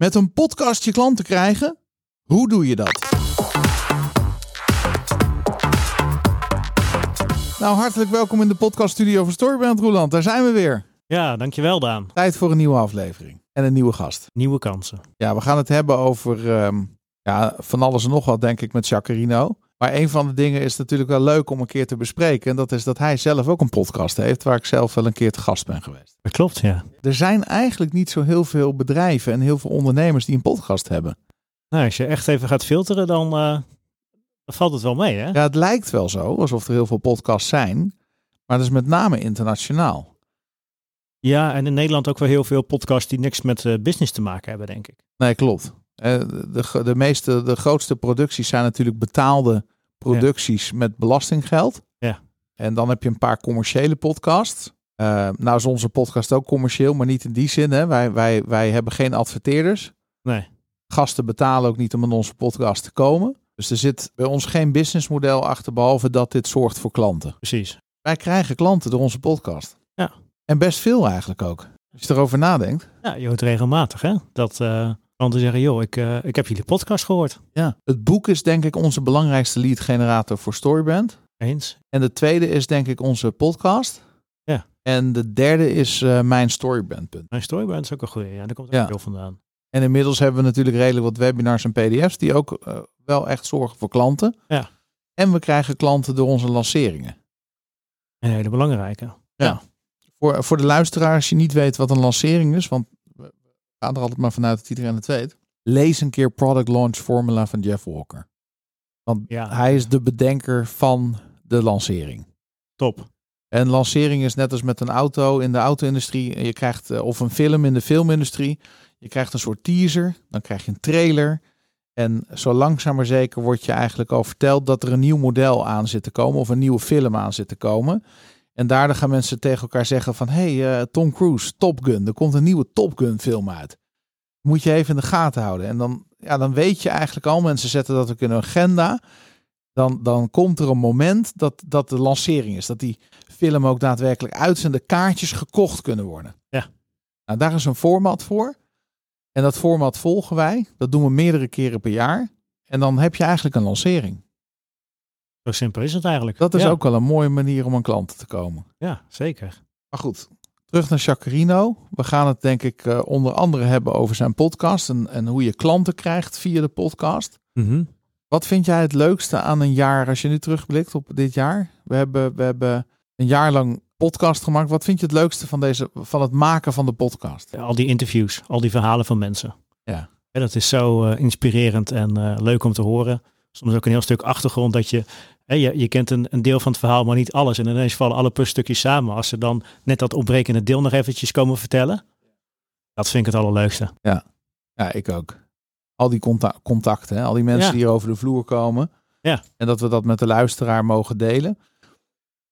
Met een podcast je klanten krijgen? Hoe doe je dat? Nou, hartelijk welkom in de podcaststudio van Storybrand Roeland. Daar zijn we weer. Ja, dankjewel Daan. Tijd voor een nieuwe aflevering en een nieuwe gast. Nieuwe kansen. Ja, we gaan het hebben over ehm, ja, van alles en nog wat, denk ik, met Jacarino. Maar een van de dingen is natuurlijk wel leuk om een keer te bespreken. En dat is dat hij zelf ook een podcast heeft, waar ik zelf wel een keer te gast ben geweest. Dat klopt, ja. Er zijn eigenlijk niet zo heel veel bedrijven en heel veel ondernemers die een podcast hebben. Nou, als je echt even gaat filteren, dan, eh, dan valt het wel mee, hè? Ja, het lijkt wel zo, alsof er heel veel podcasts zijn. Maar dat is met name internationaal. Ja, en in Nederland ook wel heel veel podcasts die niks met eh, business te maken hebben, denk ik. Nee, klopt. Eh, de, de, meeste, de grootste producties zijn natuurlijk betaalde producties met belastinggeld. Ja. En dan heb je een paar commerciële podcasts. Uh, nou is onze podcast ook commercieel, maar niet in die zin. Hè. Wij, wij, wij hebben geen adverteerders. Nee. Gasten betalen ook niet om in onze podcast te komen. Dus er zit bij ons geen businessmodel achter, behalve dat dit zorgt voor klanten. Precies. Wij krijgen klanten door onze podcast. Ja. En best veel eigenlijk ook. Als je erover nadenkt. Ja, je hoort regelmatig hè. Dat uh, klanten zeggen, joh, ik, uh, ik heb jullie podcast gehoord. Ja, het boek is denk ik onze belangrijkste lead generator voor Storybrand. Eens. En de tweede is denk ik onze podcast. Ja. En de derde is uh, mijn Storybrand. Mijn Storybrand is ook een goede. Ja, daar komt ook ja. veel vandaan. En inmiddels hebben we natuurlijk redelijk wat webinars en pdf's die ook uh, wel echt zorgen voor klanten. Ja. En we krijgen klanten door onze lanceringen. Een hele belangrijke. Ja. ja. Voor, voor de luisteraar, als je niet weet wat een lancering is, want gaan er altijd maar vanuit dat iedereen het weet. Lees een keer Product Launch Formula van Jeff Walker. Want ja. hij is de bedenker van de lancering. Top. En lancering is net als met een auto in de auto-industrie. Je krijgt, uh, of een film in de filmindustrie. Je krijgt een soort teaser, dan krijg je een trailer. En zo langzaam maar zeker wordt je eigenlijk al verteld dat er een nieuw model aan zit te komen. Of een nieuwe film aan zit te komen. En daardoor gaan mensen tegen elkaar zeggen van... Hé, hey, uh, Tom Cruise, Top Gun. Er komt een nieuwe Top Gun film uit. Moet je even in de gaten houden. En dan, ja, dan weet je eigenlijk al, mensen zetten dat ook in een agenda. Dan, dan komt er een moment dat, dat de lancering is. Dat die film ook daadwerkelijk uit en de kaartjes gekocht kunnen worden. Ja. Nou, daar is een format voor. En dat format volgen wij. Dat doen we meerdere keren per jaar. En dan heb je eigenlijk een lancering. Zo simpel is het eigenlijk. Dat is ja. ook wel een mooie manier om aan klanten te komen. Ja, zeker. Maar goed, terug naar Chacarino. We gaan het denk ik uh, onder andere hebben over zijn podcast. En, en hoe je klanten krijgt via de podcast. Mm -hmm. Wat vind jij het leukste aan een jaar als je nu terugblikt op dit jaar? We hebben, we hebben een jaar lang podcast gemaakt. Wat vind je het leukste van, deze, van het maken van de podcast? Ja, al die interviews, al die verhalen van mensen. Ja. ja dat is zo uh, inspirerend en uh, leuk om te horen. Soms ook een heel stuk achtergrond dat je, hè, je, je kent een, een, deel van het verhaal, maar niet alles. En ineens vallen alle puzzelstukjes samen. Als ze dan net dat ontbrekende deel nog eventjes komen vertellen. Dat vind ik het allerleukste. Ja, ja ik ook. Al die contact, contacten, hè? al die mensen Ja. die hier over de vloer komen. Ja. En dat we dat met de luisteraar mogen delen.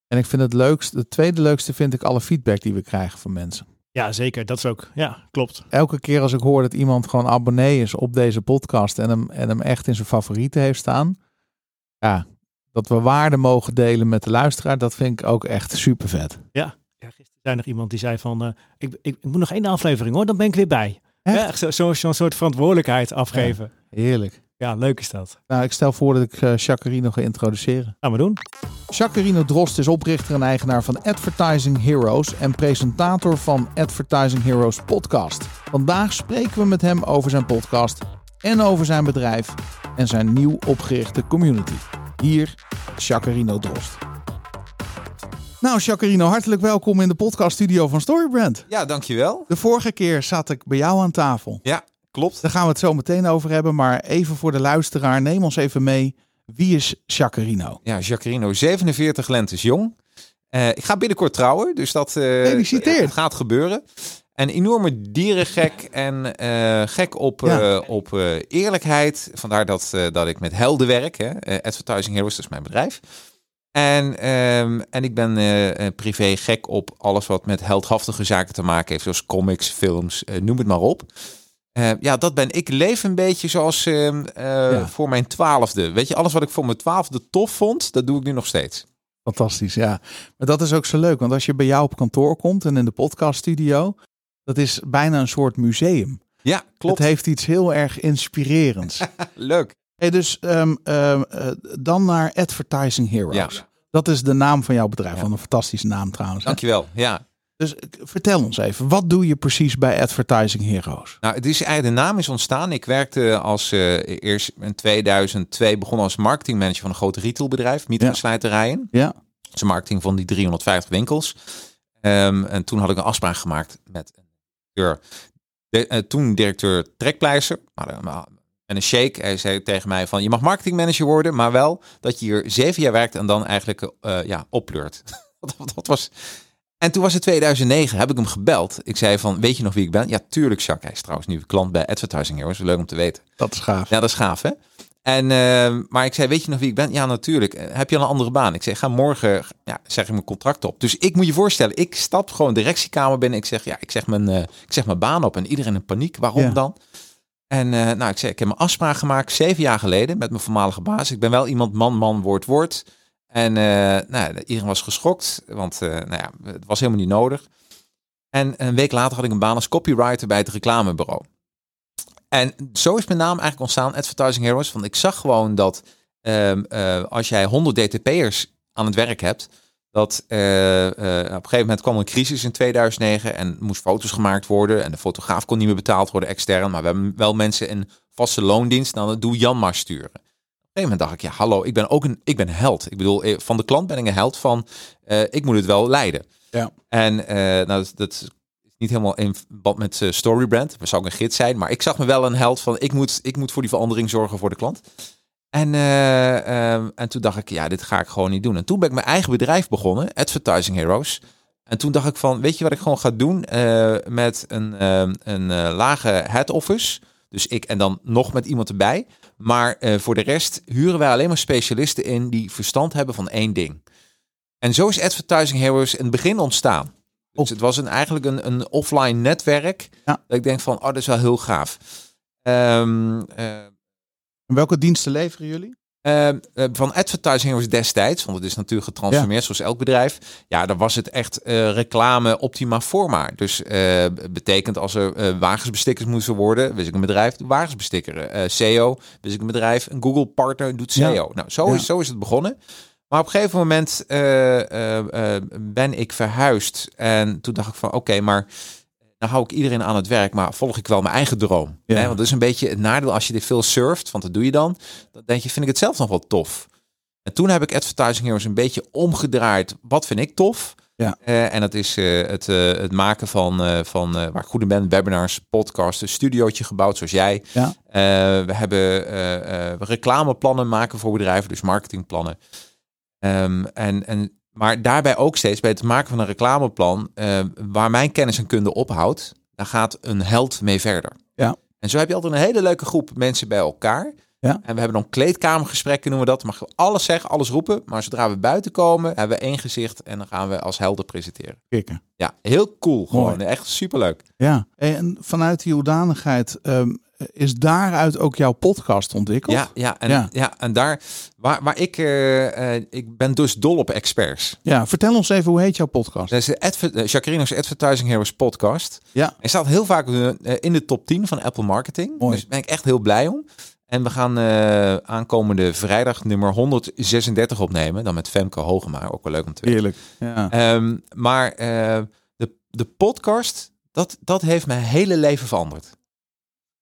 En ik vind het leukste, het tweede leukste vind ik alle feedback die we krijgen van mensen. Ja, zeker. Dat is ook, ja, klopt. Elke keer als ik hoor dat iemand gewoon abonnee is op deze podcast en hem, en hem echt in zijn favorieten heeft staan. Ja, dat we waarde mogen delen met de luisteraar, dat vind ik ook echt super vet. Ja, ja gisteren zei nog iemand die zei van, uh, ik, ik, ik, moet nog één aflevering hoor, dan ben ik weer bij. Echt? Ja, zo'n zo, zo soort verantwoordelijkheid afgeven. Ja. Heerlijk. Ja, leuk is dat. Nou, ik stel voor dat ik uh, Chacarino ga introduceren. Gaan we doen. Chacarino Drost is oprichter en eigenaar van Advertising Heroes en presentator van Advertising Heroes podcast. Vandaag spreken we met hem over zijn podcast en over zijn bedrijf en zijn nieuw opgerichte community. Hier Chacarino Drost. Nou, Chacarino, hartelijk welkom in de podcaststudio van Storybrand. Ja, dankjewel. De vorige keer zat ik bij jou aan tafel. Ja, klopt. Daar gaan we het zo meteen over hebben, maar even voor de luisteraar, neem ons even mee. Wie is Chacarino? Ja, Jacarino, 47 lentes jong. Uh, ik ga binnenkort trouwen, dus dat uh, gaat gebeuren. Een enorme dierengek en uh, gek op, ja. op eerlijkheid. Vandaar dat, dat ik met helden werk. Hè? Advertising Heroes, dat is mijn bedrijf. En, um, en ik ben privé gek op alles wat met heldhaftige zaken te maken heeft. Zoals comics, films, noem het maar op. Uh, ja, dat ben ik. leef een beetje zoals uh, uh, ja. voor mijn twaalfde. Weet je, alles wat ik voor mijn twaalfde tof vond, dat doe ik nu nog steeds. Fantastisch, ja. Maar dat is ook zo leuk, want als je bij jou op kantoor komt en in de podcaststudio, dat is bijna een soort museum. Ja, klopt. Het heeft iets heel erg inspirerends. Leuk. hey, dus ehm, ehm, eh, dan naar Advertising Heroes. Ja. Dat is de naam van jouw bedrijf. Ja. Wat een fantastische naam trouwens. hè? Dankjewel. Ja. Dus eh, vertel ons even, wat doe je precies bij Advertising Heroes? Nou, het is eigenlijk de naam is ontstaan. Ik werkte als eh, eerst in 2002 begonnen als marketingmanager van een groot retailbedrijf, Miet Ja. Ja, Dus marketing van die 350 winkels. Ehm, en toen had ik een afspraak gemaakt met. De, eh, toen directeur Trekpleister. En een shake. Hij zei tegen mij van je mag marketingmanager worden, maar wel dat je hier zeven jaar werkt en dan eigenlijk ja, opleurt. dat, dat was. En toen was het 2009, heb ik hem gebeld. Ik zei van, weet je nog wie ik ben? Ja, tuurlijk, Jacques. Hij is trouwens nu klant bij Advertising Heroes. Leuk om te weten. dat is gaaf. Ja, dat is gaaf, hè? En, eh, maar ik zei, weet je nog wie ik ben? Ja, natuurlijk. Eh, Heb je al een andere baan? Ik zei, ga morgen, ja, zeg ik mijn contract op. Dus ik moet je voorstellen, ik stap gewoon de directiekamer binnen. Ik zeg, ja, ik zeg mijn, eh, ik zeg mijn baan op. En iedereen in paniek. Waarom Ja. dan? En eh, nou, ik zei, ik heb mijn afspraak gemaakt zeven jaar geleden met mijn voormalige baas. Ik ben wel iemand man, man, woord, woord. En eh, nou, iedereen was geschokt, want eh, nou ja, het was helemaal niet nodig. En een week later had ik een baan als copywriter bij het reclamebureau. En zo is mijn naam eigenlijk ontstaan, Advertising Heroes. Want ik zag gewoon dat ehm, eh, als jij 100 DTP'ers aan het werk hebt, dat op een gegeven moment kwam een crisis in 2009 en moest foto's gemaakt worden en de fotograaf kon niet meer betaald worden extern, maar we hebben wel mensen in vaste loondienst, nou dat doe Jan maar sturen. Gegeven moment dacht ik, ja hallo, ik ben ook een, ik ben held. Ik bedoel, eh, van de klant ben ik een held van, eh, ik moet het wel leiden. Ja. En eh, nou, dat, dat is niet helemaal in verband met eh, Storybrand. We zou ook een gids zijn, maar ik zag me wel een held van, ik moet, ik moet voor die verandering zorgen voor de klant. En, eh, ehm, en toen dacht ik, ja, dit ga ik gewoon niet doen. En toen ben ik mijn eigen bedrijf begonnen, Advertising Heroes. En toen dacht ik van, weet je wat ik gewoon ga doen met een, ehm, een lage head office. Dus ik en dan nog met iemand erbij. Maar eh, voor de rest huren wij alleen maar specialisten in die verstand hebben van één ding. En zo is Advertising Heroes in het begin ontstaan. Dus het was een, eigenlijk een, een offline netwerk. Ja. Dat ik denk van, oh, dat is wel heel gaaf. Ehm, eh, welke diensten leveren jullie? Eh, eh, van advertising was destijds, want het is natuurlijk getransformeerd zoals elk bedrijf. Ja, dan was het echt eh, reclame optima forma. Dus eh, betekent als er wagensbestikkers moesten worden, wist ik een bedrijf, wagensbestikkeren. SEO, wist ik een bedrijf, een Google partner doet Ja. SEO. Nou, zo, Ja. is, zo is het begonnen. Maar op een gegeven moment ben ik verhuisd en toen dacht ik van oké, maar dan hou ik iedereen aan het werk, maar volg ik wel mijn eigen droom. Ja. Hè? Want dat is een beetje het nadeel als je dit veel surft, want dat doe je dan. Dan denk je, vind ik het zelf nog wel tof. En toen heb ik Advertising Heroes een beetje omgedraaid. Wat vind ik tof? Ja. Eh, en dat is eh, het, eh, het maken van, van waar ik goed in ben, webinars, podcasts, een studiootje gebouwd zoals jij. Ja. We hebben reclameplannen maken voor bedrijven, dus marketingplannen. Ehm, en, en, maar daarbij ook steeds bij het maken van een reclameplan, eh, waar mijn kennis en kunde ophoudt, daar gaat een held mee verder. Ja. En zo heb je altijd een hele leuke groep mensen bij elkaar. Ja. En we hebben dan kleedkamergesprekken, noemen we dat. Mag je alles zeggen, alles roepen. Maar zodra we buiten komen, hebben we één gezicht en dan gaan we als helden presenteren. Kikken. Ja, heel cool gewoon. Mooi. Echt superleuk. Ja, en vanuit die hoedanigheid ehm, is daaruit ook jouw podcast ontwikkeld? Ja, ja, en, Ja. ja. en daar waar, waar ik, eh, eh, ik ben dus dol op experts. Ja, vertel ons even, hoe heet jouw podcast? Dat is de Adver- Jacarino's Advertising Heroes podcast. Ja. Hij staat heel vaak eh, in de top 10 van Apple Marketing. Mooi. Dus daar ben ik echt heel blij om. En we gaan eh, aankomende vrijdag nummer 136 opnemen. Dan met Femke Hogema. Ook wel leuk om te weten. Heerlijk. Ja. Ehm, maar eh, de, de podcast, dat, dat heeft mijn hele leven veranderd.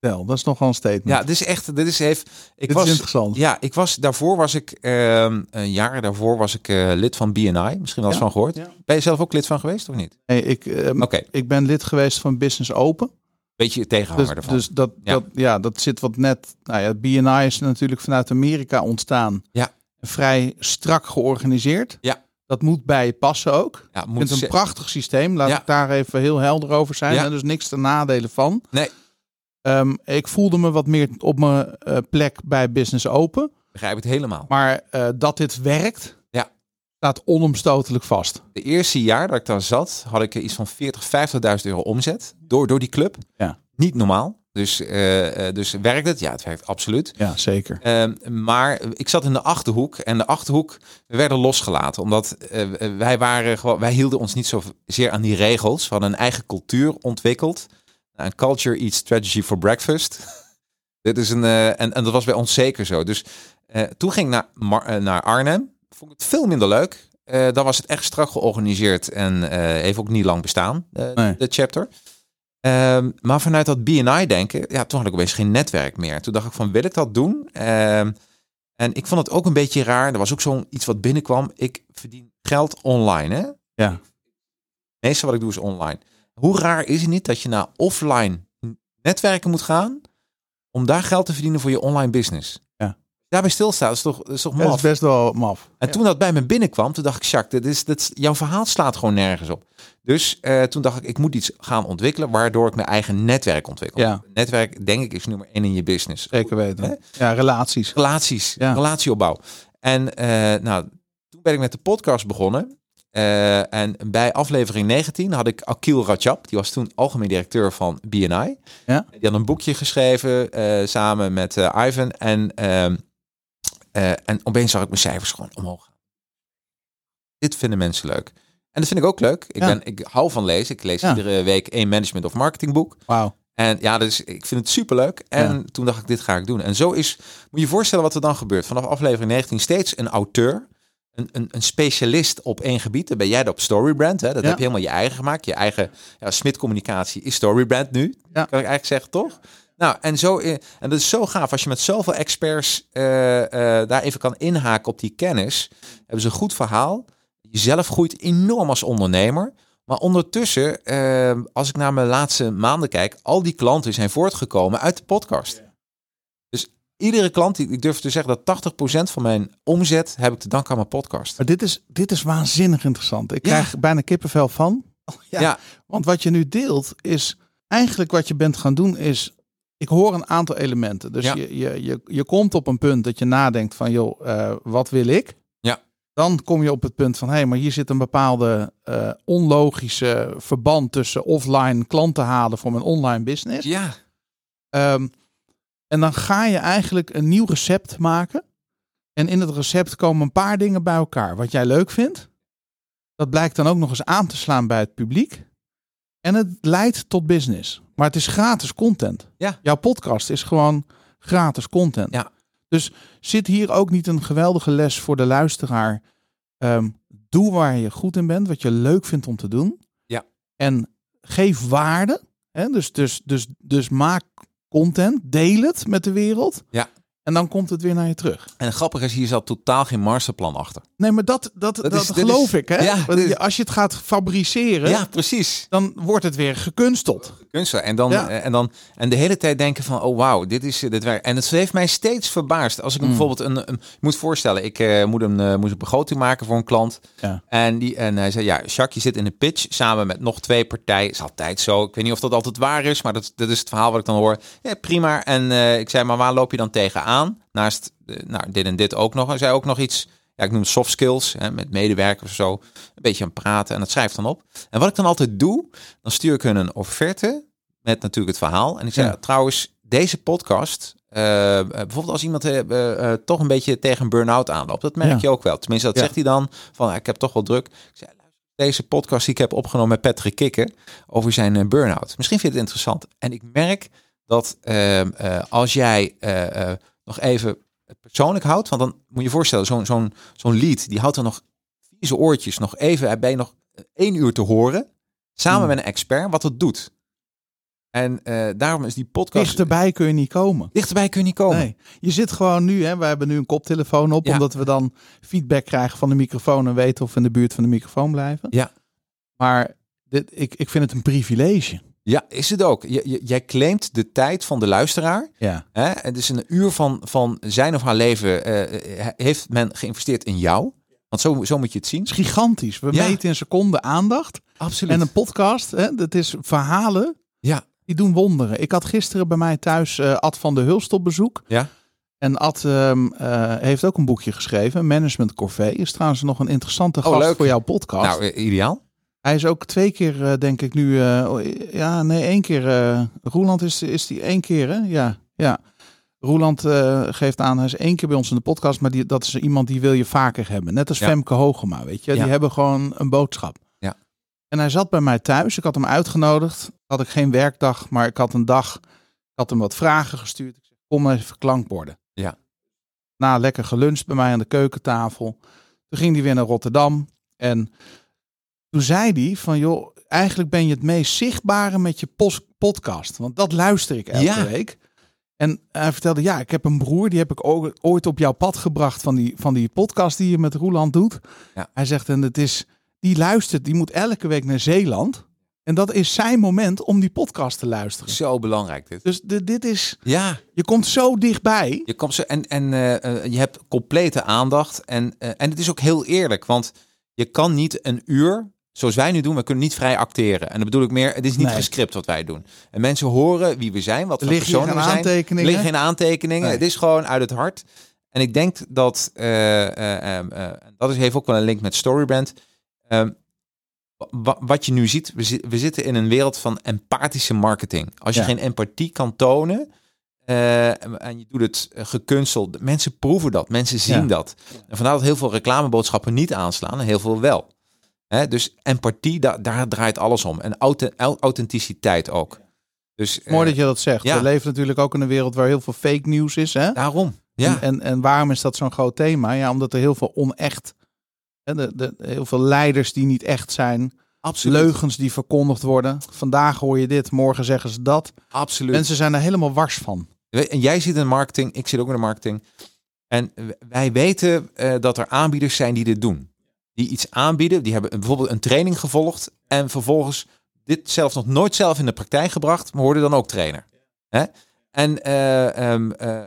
Vertel, dat is nogal een statement. Ja, dit is echt, dit is heeft. Ik Dit was, is interessant. ja, ik was daarvoor was ik ehm, een jaar daarvoor was ik eh, lid van BNI. Misschien wel eens Ja. van gehoord. Ja. Ben je zelf ook lid van geweest of niet? Nee, ik, ehm, Oké, ik ben lid geweest van Business Open. beetje tegenhanger Dus, ervan. dus dat, Ja. Dat, ja, dat zit wat net. Nou ja, BNI is natuurlijk vanuit Amerika ontstaan. Ja. Vrij strak georganiseerd. Ja. Dat moet bij je passen ook. ja, moet het ze- een prachtig systeem. Laat Ja. ik daar even heel helder over zijn. Ja. En dus niks te nadelen van. Nee. Ehm, ik voelde me wat meer op mijn eh, plek bij Business Open. begrijp het helemaal. Maar eh, dat dit werkt, Ja. staat onomstotelijk vast. De eerste jaar dat ik daar zat, had ik iets van 40, 50.000 euro omzet door, door die club. Ja. Niet normaal. Dus, eh, dus werkt het? Ja, het werkt absoluut. Ja, zeker. Ehm, maar ik zat in de achterhoek en de achterhoek we werden losgelaten omdat wij waren gewoon, wij hielden ons niet zo zeer aan die regels. We hadden een eigen cultuur ontwikkeld. Een culture eats strategy for breakfast. Dit is een, uh, en, en dat was bij ons zeker zo. Dus uh, toen ging ik naar, Mar uh, naar Arnhem. Vond ik het veel minder leuk. dan was het echt strak georganiseerd en heeft ook niet lang bestaan, nee. de chapter. Um, maar vanuit dat BNI denken, ja, toen had ik opeens geen netwerk meer. Toen dacht ik van, wil ik dat doen? Um, en ik vond het ook een beetje raar. Er was ook zo'n iets wat binnenkwam. Ik verdien geld online, hè? Ja. Meestal wat ik doe is online. Hoe raar is het niet dat je naar offline netwerken moet gaan om daar geld te verdienen voor je online business? daarbij stilstaat, is toch, is toch maf? Dat is best wel maf. En toen dat bij me binnenkwam, toen dacht ik, Jacques, dit is, dit, jouw verhaal slaat gewoon nergens op. Dus uh, toen dacht ik, ik moet iets gaan ontwikkelen, waardoor ik mijn eigen netwerk ontwikkel. Ja. Netwerk, denk ik, is nummer één in je business. Zeker weten. Ja, relaties. Relaties, ja. relatieopbouw. En uh, nou, toen ben ik met de podcast begonnen. Uh, en bij aflevering 19 had ik Akil Rajab, die was toen algemeen directeur van BNI. Ja. Die had een boekje geschreven samen met Ivan. En ehm, en opeens zag ik mijn cijfers gewoon omhoog Dit vinden mensen leuk. En dat vind ik ook leuk. Ik, ben, ik hou van lezen. Ik lees iedere week één management of marketing boek. Wauw. En ja, dus ik vind het superleuk. En toen dacht ik, dit ga ik doen. En zo is, moet je je voorstellen wat er dan gebeurt. Vanaf aflevering 19 steeds een auteur, een, een, een specialist op één gebied. Dan ben jij op Storybrand. Hè? Dat heb je helemaal je eigen gemaakt. Je eigen ja, Smit communicatie is Storybrand nu. Kan ik eigenlijk zeggen, toch? Nou, en, zo, en dat is zo gaaf als je met zoveel experts uh, uh, daar even kan inhaken op die kennis. Hebben ze een goed verhaal. Jezelf groeit enorm als ondernemer. Maar ondertussen, uh, als ik naar mijn laatste maanden kijk, al die klanten zijn voortgekomen uit de podcast. Iedere klant, ik durf te zeggen dat 80% van mijn omzet heb ik te danken aan mijn podcast. Maar dit is, dit is waanzinnig interessant. Ik krijg bijna kippenvel van. Oh, ja. ja. Want wat je nu deelt is eigenlijk wat je bent gaan doen is ik hoor een aantal elementen. Dus je, je, je, je komt op een punt dat je nadenkt van, joh, uh, wat wil ik? Ja. Dan kom je op het punt van, hé, hey, maar hier zit een bepaalde uh, onlogische verband tussen offline klanten halen voor mijn online business. Ja. Um, en dan ga je eigenlijk een nieuw recept maken. En in het recept komen een paar dingen bij elkaar. Wat jij leuk vindt, dat blijkt dan ook nog eens aan te slaan bij het publiek. En het leidt tot business. Maar het is gratis content. Ja. Jouw podcast is gewoon gratis content. Ja. Dus zit hier ook niet een geweldige les voor de luisteraar? Um, doe waar je goed in bent, wat je leuk vindt om te doen. Ja. En geef waarde. Hè? Dus, dus, dus, dus maak content, deel het met de wereld. Ja. En dan komt het weer naar je terug. En grappig is, hier zat totaal geen masterplan achter. Nee, maar dat, dat, dat, dat geloof ik. Hè? Ja, Als je het gaat fabriceren, ja, precies. dan wordt het weer gekunsteld. En dan, ja. en dan en de hele tijd denken van, oh wauw, dit is dit werk. En het heeft mij steeds verbaasd. Als ik mm. bijvoorbeeld een, een, moet voorstellen, ik uh, moet, een, uh, moet een begroting maken voor een klant. Ja. En, die, en hij zei, ja, Jacques, je zit in een pitch samen met nog twee partijen. Is altijd zo. Ik weet niet of dat altijd waar is, maar dat, dat is het verhaal wat ik dan hoor. Ja, prima. En uh, ik zei, maar waar loop je dan tegenaan? Naast nou, dit en dit ook nog. En zei ook nog iets, ja, ik noem het soft skills, hè, met medewerkers of zo. Een beetje aan praten en dat schrijft dan op. En wat ik dan altijd doe, dan stuur ik hun een offerte met natuurlijk het verhaal. En ik zeg, ja. trouwens, deze podcast, uh, bijvoorbeeld als iemand uh, uh, toch een beetje tegen een burn-out aanloopt, dat merk ja. je ook wel. Tenminste, dat zegt hij dan, van ik heb toch wel druk. Ik zeg, deze podcast die ik heb opgenomen met Patrick Kikken over zijn burn-out. Misschien vind je het interessant. En ik merk dat ehm, als jij nog even persoonlijk houdt, want dan moet je je voorstellen, zo'n zo'n zo'n lead, die houdt er nog vieze oortjes, nog even, ben je nog één uur te horen, samen hmm. met een expert, wat het doet. En uh, daarom is die podcast. Dichterbij kun je niet komen. Dichterbij kun je niet komen. Nee. Je zit gewoon nu, hè, we hebben nu een koptelefoon op, ja. omdat we dan feedback krijgen van de microfoon en weten of we in de buurt van de microfoon blijven. Ja. Maar dit, ik, ik vind het een privilege. Ja, is het ook. J jij claimt de tijd van de luisteraar. Ja. Hè? Het is een uur van, van zijn of haar leven. Uh, heeft men geïnvesteerd in jou? Want zo, zo moet je het zien. Het is gigantisch. We ja. meten in seconden aandacht. Absoluut. En een podcast, hè, dat is verhalen. Ja. Die doen wonderen. Ik had gisteren bij mij thuis uh, Ad van de Hulst op bezoek. Ja. En Ad um, uh, heeft ook een boekje geschreven. Management Corvée. Is trouwens nog een interessante gast oh, leuk. voor jouw podcast. Nou, ideaal. Hij is ook twee keer, uh, denk ik nu. Uh, ja, nee, één keer. Uh, Roeland is, is die één keer, hè? Ja, ja. Roeland geeft aan, hij is één keer bij ons in de podcast, maar die, dat is iemand die wil je vaker hebben. Net als ja. Femke Hogema, weet je. Ja. Die hebben gewoon een boodschap. Ja. En hij zat bij mij thuis. Ik had hem uitgenodigd. Had ik geen werkdag, maar ik had een dag. Ik had hem wat vragen gestuurd. Ik zeg, kom even klankborden. Ja. Na lekker geluncht bij mij aan de keukentafel. Toen ging hij weer naar Rotterdam. En toen zei hij van, joh, eigenlijk ben je het meest zichtbare met je podcast. Want dat luister ik elke Ja. week. En hij vertelde, ja, ik heb een broer, die heb ik ooit op jouw pad gebracht van die, van die podcast die je met Roeland doet. Ja. Hij zegt, en het is, die luistert, die moet elke week naar Zeeland. En dat is zijn moment om die podcast te luisteren. Zo belangrijk dit. Dus de, dit is, Ja, je komt zo dichtbij. je komt zo en, en eh, eh, je hebt complete aandacht. En, eh, en het is ook heel eerlijk, want je kan niet een uur, zoals wij nu doen, we kunnen niet vrij acteren. En dat bedoel ik meer, het is niet Nee. gescript wat wij doen. En mensen horen wie we zijn, wat Er voor personen geen we zijn. Er aantekeningen. liggen geen aantekeningen. Nee. Het is gewoon uit het hart. En ik denk dat, eh, dat is, heeft ook wel een link met Storybrand. Ehm, wa- wat je nu ziet, we, zi- we zitten in een wereld van empathische marketing. Als je Ja. geen empathie kan tonen en je doet het gekunsteld, mensen proeven dat, mensen zien Ja. dat. En vandaar dat heel veel reclameboodschappen niet aanslaan en heel veel wel. Dus empathie, da- daar draait alles om. En auth- au- authenticiteit ook. Dus Mooi eh, dat je dat zegt. ja. We leven natuurlijk ook in een wereld waar heel veel fake nieuws is. Hè? daarom. Ja. En, en, en waarom is dat zo'n groot thema? Ja, omdat er heel veel onecht, hè, de, de, heel veel leiders die niet echt zijn, Absoluut. leugens die verkondigd worden. Vandaag hoor je dit, morgen zeggen ze dat. Absoluut. Mensen zijn er helemaal wars van. En jij zit in de marketing, ik zit ook in de marketing. En wij weten eh, dat er aanbieders zijn die dit doen. Die iets aanbieden, die hebben bijvoorbeeld een training gevolgd en vervolgens dit zelf nog nooit zelf in de praktijk gebracht, maar worden dan ook trainer. Hè? En eh, ehm, eh,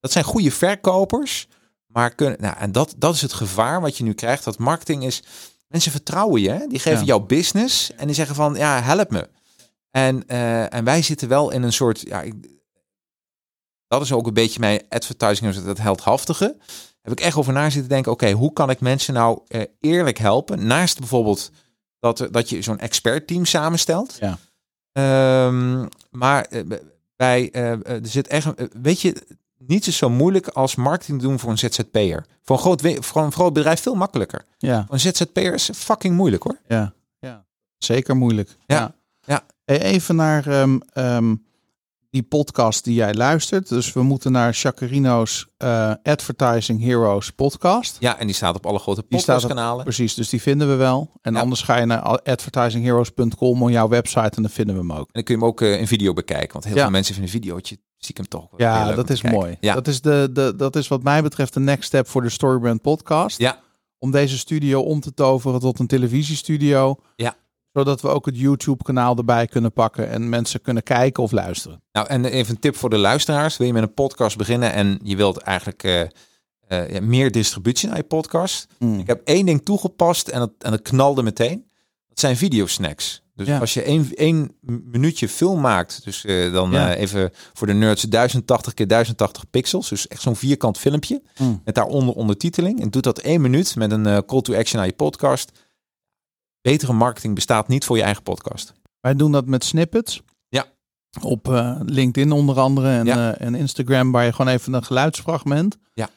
dat zijn goede verkopers, maar kunnen, nou, en dat, dat is het gevaar wat je nu krijgt. Dat marketing is, mensen vertrouwen je, hè? die geven Ja. jou business en die zeggen van, ja, help me. En, eh, en wij zitten wel in een soort, ja, ik, dat is ook een beetje mijn advertising, dat heldhaftige. Heb ik echt over na zitten denken, oké, hoe kan ik mensen nou eh, eerlijk helpen? Naast bijvoorbeeld dat, er- dat je zo'n expertteam samenstelt. Ja. Ehm, maar eh, bij, eh, eh, er zit echt, een- eh, weet je, niets is zo moeilijk als marketing doen voor een ZZP'er. Voor een groot, voor een groot bedrijf veel makkelijker. Ja, Voor een ZZP'er is fucking moeilijk hoor. ja, ja. Zeker moeilijk. Ja, ja. Even naar ehm, ehm, die podcast die jij luistert. Dus we moeten naar Chacarino's eh, Advertising Heroes podcast. Ja, en die staat op alle grote podcastkanalen. Precies, dus die vinden we wel. En Ja. anders ga je naar advertisingheroes.com op jouw website en dan vinden we hem ook. En dan kun je hem ook eh, in video bekijken. Want heel Ja. veel mensen vinden een videootje stiekem toch wel heel Ja, dat is mooi. Ja. Dat, is de, de, dat is wat mij betreft de next step voor de Storybrand podcast. Ja. Om deze studio om te toveren tot een televisiestudio. Ja. Zodat we ook het YouTube kanaal erbij kunnen pakken en mensen kunnen kijken of luisteren. Nou, en even een tip voor de luisteraars. Wil je met een podcast beginnen en je wilt eigenlijk eh, eh, ja, meer distributie naar je podcast? Ik heb één ding toegepast en dat, en dat knalde meteen. Dat zijn videosnacks. Dus Ja. als je één, één minuutje film maakt, dus eh, dan Ja. even voor de nerds 1080 keer 1080 pixels. Dus echt zo'n vierkant filmpje Mm. met daaronder ondertiteling. En doet dat één minuut met een call to action naar je podcast. Betere marketing bestaat niet voor je eigen podcast. Wij doen dat met snippets. Ja. Op eh, LinkedIn onder andere en, Ja. eh, en Instagram, waar je gewoon even een geluidsfragment. Ja.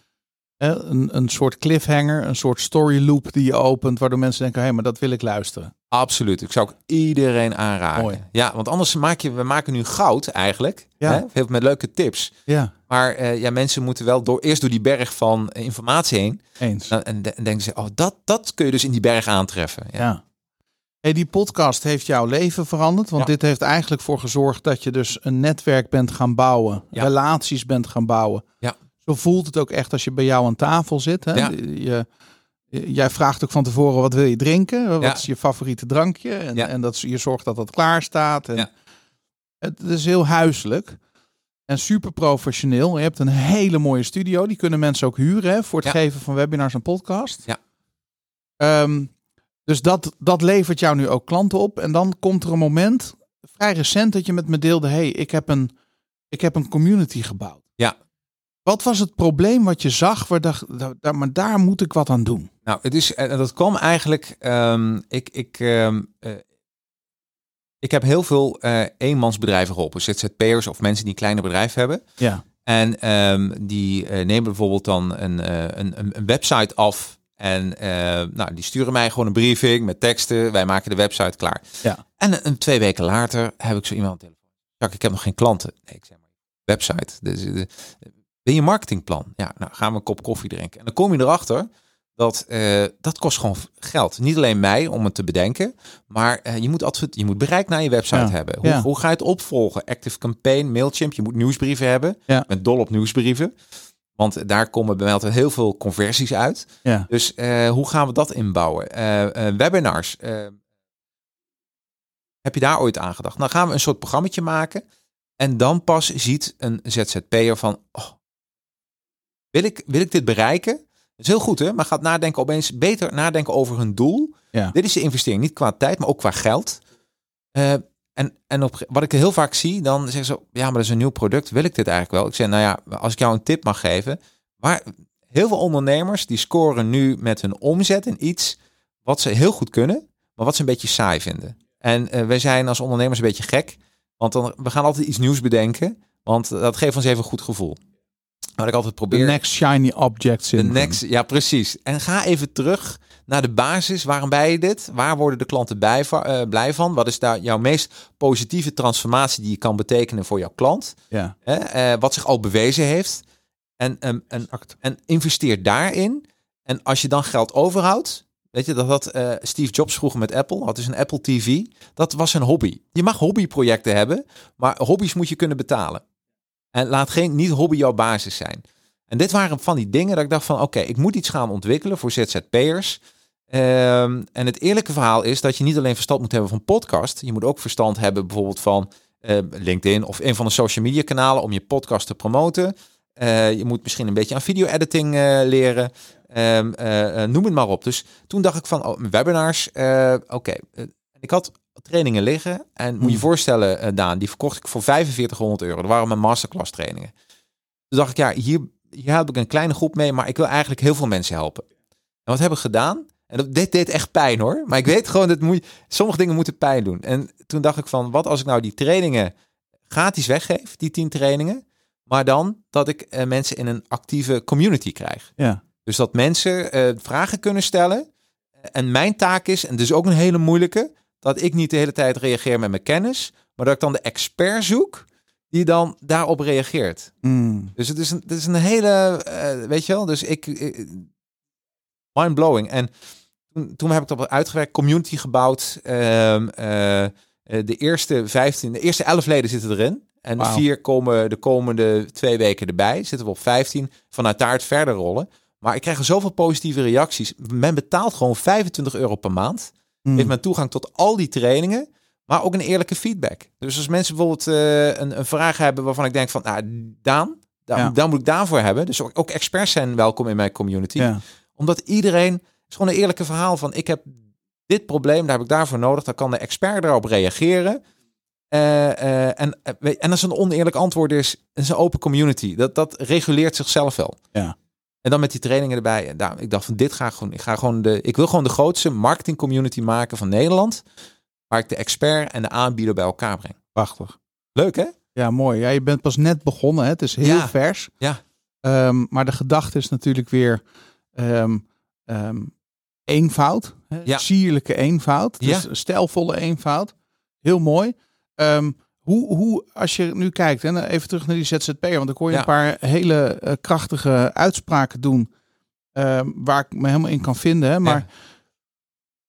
Eh, een, een soort cliffhanger, een soort story loop die je opent, waardoor mensen denken, hé, maar dat wil ik luisteren. Absoluut. Ik zou ook iedereen aanraden. Mooi. Ja, want anders maak je, we maken nu goud eigenlijk. Ja. Hè? Heel met leuke tips. Ja, Maar ja, mensen moeten wel door, eerst door die berg van informatie heen. eens. Nou, en, en denken ze, oh, dat, dat kun je dus in die berg aantreffen. Ja. Ja. Hey, die podcast heeft jouw leven veranderd. Want Ja. dit heeft eigenlijk voor gezorgd dat je dus een netwerk bent gaan bouwen. Ja. Relaties bent gaan bouwen. Ja. Zo voelt het ook echt als je bij jou aan tafel zit. Hè? Ja. Je, jij vraagt ook van tevoren wat wil je drinken? Wat is je favoriete drankje? En, en dat, je zorgt dat dat klaar staat. En. Het is heel huiselijk. En super professioneel. Je hebt een hele mooie studio. Die kunnen mensen ook huren hè, voor het geven van webinars en podcast. Ja. Ehm, dus dat, dat levert jou nu ook klanten op. En dan komt er een moment, vrij recent, dat je met me deelde: hey, ik heb een, ik heb een community gebouwd. Ja. Wat was het probleem wat je zag? Waar dacht, daar, maar daar moet ik wat aan doen. Nou, het is, en dat kwam eigenlijk. ehm, ik, ik, ehm, eh, ik heb heel veel eh, eenmansbedrijven geholpen, ZZP'ers of mensen die een kleiner bedrijf hebben. Ja. En ehm, die eh, nemen bijvoorbeeld dan een, een, een, een website af En uh, nou, die sturen mij gewoon een briefing met teksten. Wij maken de website klaar. Ja. En een, twee weken later heb ik zo iemand aan de telefoon. Jacques, ik heb nog geen klanten. Nee, ik zeg maar, website. Dus, de, ben je marketingplan? Ja, nou gaan we een kop koffie drinken. En dan kom je erachter dat uh, dat kost gewoon geld. Niet alleen mij om het te bedenken, maar uh, je moet altijd je moet bereik naar je website Ja. hebben. Hoe, Ja. hoe ga je het opvolgen? Active Campaign, Mailchimp, je moet nieuwsbrieven hebben. Ja. Ben dol op nieuwsbrieven. Want daar komen bij mij altijd heel veel conversies uit. Ja. Dus eh, hoe gaan we dat inbouwen? Eh, eh, webinars. heb je daar ooit aan gedacht? Nou gaan we een soort programmaatje maken. En dan pas ziet een ZZP'er van... Oh, wil, ik, wil ik dit bereiken? Dat is heel goed, hè? Maar gaat nadenken opeens beter nadenken over hun doel. Ja. Dit is de investering, niet qua tijd, maar ook qua geld. Eh, en en op, wat ik heel vaak zie, dan zeggen ze... Ja, maar dat is een nieuw product. Wil ik dit eigenlijk wel? Ik zeg, nou ja, als ik jou een tip mag geven... Waar, heel veel ondernemers die scoren nu met hun omzet in iets wat ze heel goed kunnen, maar wat ze een beetje saai vinden. En eh, wij zijn als ondernemers een beetje gek, want dan, we gaan altijd iets nieuws bedenken, want dat geeft ons even een goed gevoel. Wat ik altijd The probeer. next shiny object syndrome. next, ja, precies. En ga even terug naar de basis. Waarom ben je dit? Waar worden de klanten bij, eh, blij van? Wat is daar jouw meest positieve transformatie die je kan betekenen voor jouw klant? Ja? Eh, wat zich al bewezen heeft. En, ehm, en, investeer daarin. En als je dan geld overhoudt, weet je dat had eh, Steve Jobs vroeger met Apple, had dus een Apple TV. Dat was een hobby. Je mag hobbyprojecten hebben, maar hobby's moet je kunnen betalen. En laat geen niet hobby jouw basis zijn. En dit waren van die dingen dat ik dacht van, oké, ik moet iets gaan ontwikkelen voor ZZP'ers. Ehm, en het eerlijke verhaal is dat je niet alleen verstand moet hebben van podcast, je moet ook verstand hebben bijvoorbeeld van eh, LinkedIn of een van de social media kanalen om je podcast te promoten. Eh, je moet misschien een beetje aan video-editing eh, leren. Ehm, eh, noem het maar op. Dus toen dacht ik van, oh, webinars, oké. Ik had trainingen liggen. En moet je Hmm. voorstellen, Daan, die verkocht ik voor 4500 euro. Dat waren mijn masterclass trainingen. Toen dacht ik, ja, hier, hier heb ik een kleine groep mee, maar ik wil eigenlijk heel veel mensen helpen. En wat heb ik gedaan? En dat, dit deed echt pijn hoor. Maar ik weet gewoon, dat moet, sommige dingen moeten pijn doen. En toen dacht ik van, wat als ik nou die trainingen gratis weggeef, die 10 trainingen. Maar dan dat ik eh, mensen in een actieve community krijg. Ja, Dus dat mensen eh, vragen kunnen stellen. En mijn taak is, en dus ook een hele moeilijke, dat ik niet de hele tijd reageer met mijn kennis, maar dat ik dan de expert zoek die dan daarop reageert. Mm. Dus het is een, het is een hele, eh, weet je wel, dus ik, ik mind blowing. En toen, toen heb ik dat uitgewerkt, community gebouwd. Ehm, eh, eh, de eerste 15, de eerste 11 leden zitten erin. En vier komen de komende twee weken erbij. Zitten we op 15. Vanuit daar het verder rollen. Maar ik krijg er zoveel positieve reacties. Men betaalt gewoon 25 euro per maand. Mm. Heeft men toegang tot al die trainingen. Maar ook een eerlijke feedback. Dus als mensen bijvoorbeeld eh, een, een vraag hebben waarvan ik denk van, nou, Daan, daar, Ja. daar moet ik daarvoor hebben. Dus ook, ook experts zijn welkom in mijn community. Ja, Omdat iedereen, het is gewoon een eerlijke verhaal van, ik heb dit probleem, daar heb ik daarvoor nodig. Dan kan de expert daarop reageren. Eh, eh, en, en als een oneerlijk antwoord is, is een open community. Dat, dat reguleert zichzelf wel. Ja. En dan met die trainingen erbij. En daar, ik dacht van dit ga ik gewoon. Ik ga gewoon de. Ik wil gewoon de grootste marketing community maken van Nederland. Waar ik de expert en de aanbieder bij elkaar breng. prachtig. Leuk hè? Ja, mooi. Ja, je bent pas net begonnen. Hè? Het is heel Ja. vers. Ja. Ehm, maar de gedachte is natuurlijk weer ehm, ehm, eenvoud. Hè? Ja. Sierlijke eenvoud. Dus Ja. stijlvolle eenvoud. Heel mooi. Hoe, hoe, als je nu kijkt, hè, nou, even terug naar die ZZP, want ik hoor je Ja. een paar hele eh, krachtige uitspraken doen, waar ik me helemaal in kan vinden. Hè? Maar Ja.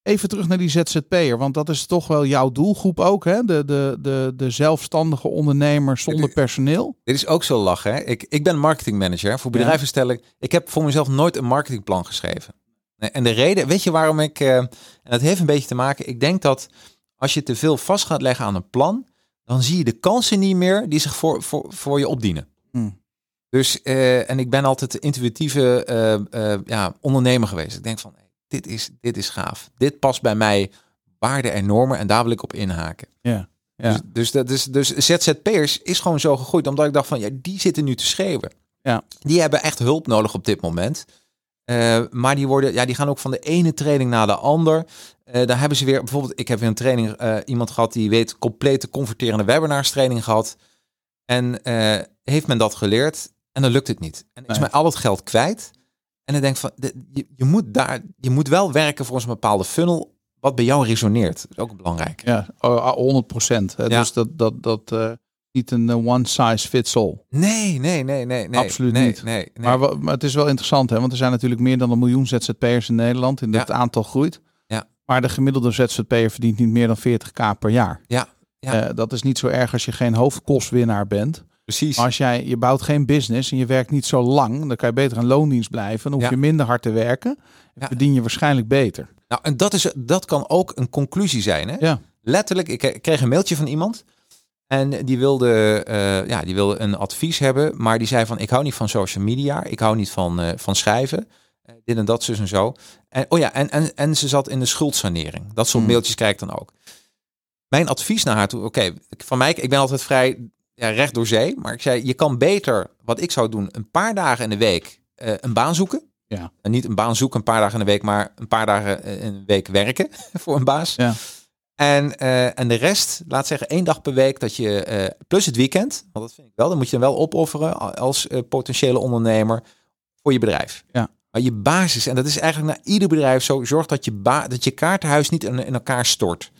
Even terug naar die ZZP'er, want dat is toch wel jouw doelgroep ook, hè? De, de, de, de zelfstandige ondernemer zonder personeel. Dit is ook zo lachen. Hè? Ik, ik ben marketingmanager voor bedrijven stellen. Ik heb voor mezelf nooit een marketingplan geschreven. En de reden, weet je waarom ik, eh, en dat heeft een beetje te maken, ik denk dat als je te veel vast gaat leggen aan een plan, dan zie je de kansen niet meer die zich voor, voor, voor je opdienen. Hmm. Dus, eh, en ik ben altijd de intuïtieve eh, ja, ondernemer geweest. Ik denk van, dit, is, dit is gaaf. Dit past bij mij waarden en normen en daar wil ik op inhaken. Ja. Ja. Dus, dus, dat is, dus ZZP'ers is gewoon zo gegroeid, omdat ik dacht van, ja, die zitten nu te schreeuwen. Ja. Die hebben echt hulp nodig op dit moment. Eh, maar die, worden, ja, die gaan ook van de ene training naar de ander. Eh daar hebben ze weer, bijvoorbeeld, ik heb weer een training, eh, iemand gehad die weet complete converterende webinars training gehad. En heeft men dat geleerd en dan lukt het niet. En is Nee. mij al het geld kwijt. En dan denk van, je, je, moet daar, je moet wel werken volgens een bepaalde funnel wat bij jou resoneert. Dat is ook belangrijk. Ja, oh, 100 procent. Ja. Dus dat, dat, dat eh, niet een eh, one size fits all. Nee, nee, nee, nee. nee Absoluut nee, niet. Nee, nee. Maar, maar het is wel interessant, hè? want er zijn natuurlijk meer dan een miljoen ZZP'ers in Nederland. En Ja. het aantal groeit. Ja. Maar de gemiddelde ZZP'er verdient niet meer dan 40k per jaar. Ja, ja. Eh, dat is niet zo erg als je geen hoofdkostwinnaar bent. Precies. Maar als jij, je bouwt geen business en je werkt niet zo lang, dan kan je beter een loondienst blijven. Dan hoef je minder hard te werken. En Ja. verdien je waarschijnlijk beter. Nou, en dat, is, dat kan ook een conclusie zijn. Hè? Ja. Letterlijk, ik kreeg een mailtje van iemand. En die wilde, eh, ja, die wilde een advies hebben. Maar die zei van, ik hou niet van social media. Ik hou niet van, eh, van schrijven. Eh, dit en dat, zus en zo. En, oh ja, en, en, en ze zat in de schuldsanering. Dat soort Hmm. mailtjes krijg ik dan ook. Mijn advies naar haar toe, oké, van mij, ik ben altijd vrij ja, recht door zee. Maar ik zei, je kan beter, wat ik zou doen, een paar dagen in de week eh, een baan zoeken. Ja. En niet een baan zoeken een paar dagen in de week, maar een paar dagen eh, in een week werken voor een baas. Ja. En, eh, en de rest, laat zeggen één dag per week dat je, plus het weekend, want dat vind ik wel, dan moet je dan wel opofferen als potentiële ondernemer voor je bedrijf. Ja. Maar je basis, en dat is eigenlijk naar ieder bedrijf zo, zorg dat je, ba dat je kaartenhuis niet in, in elkaar stort.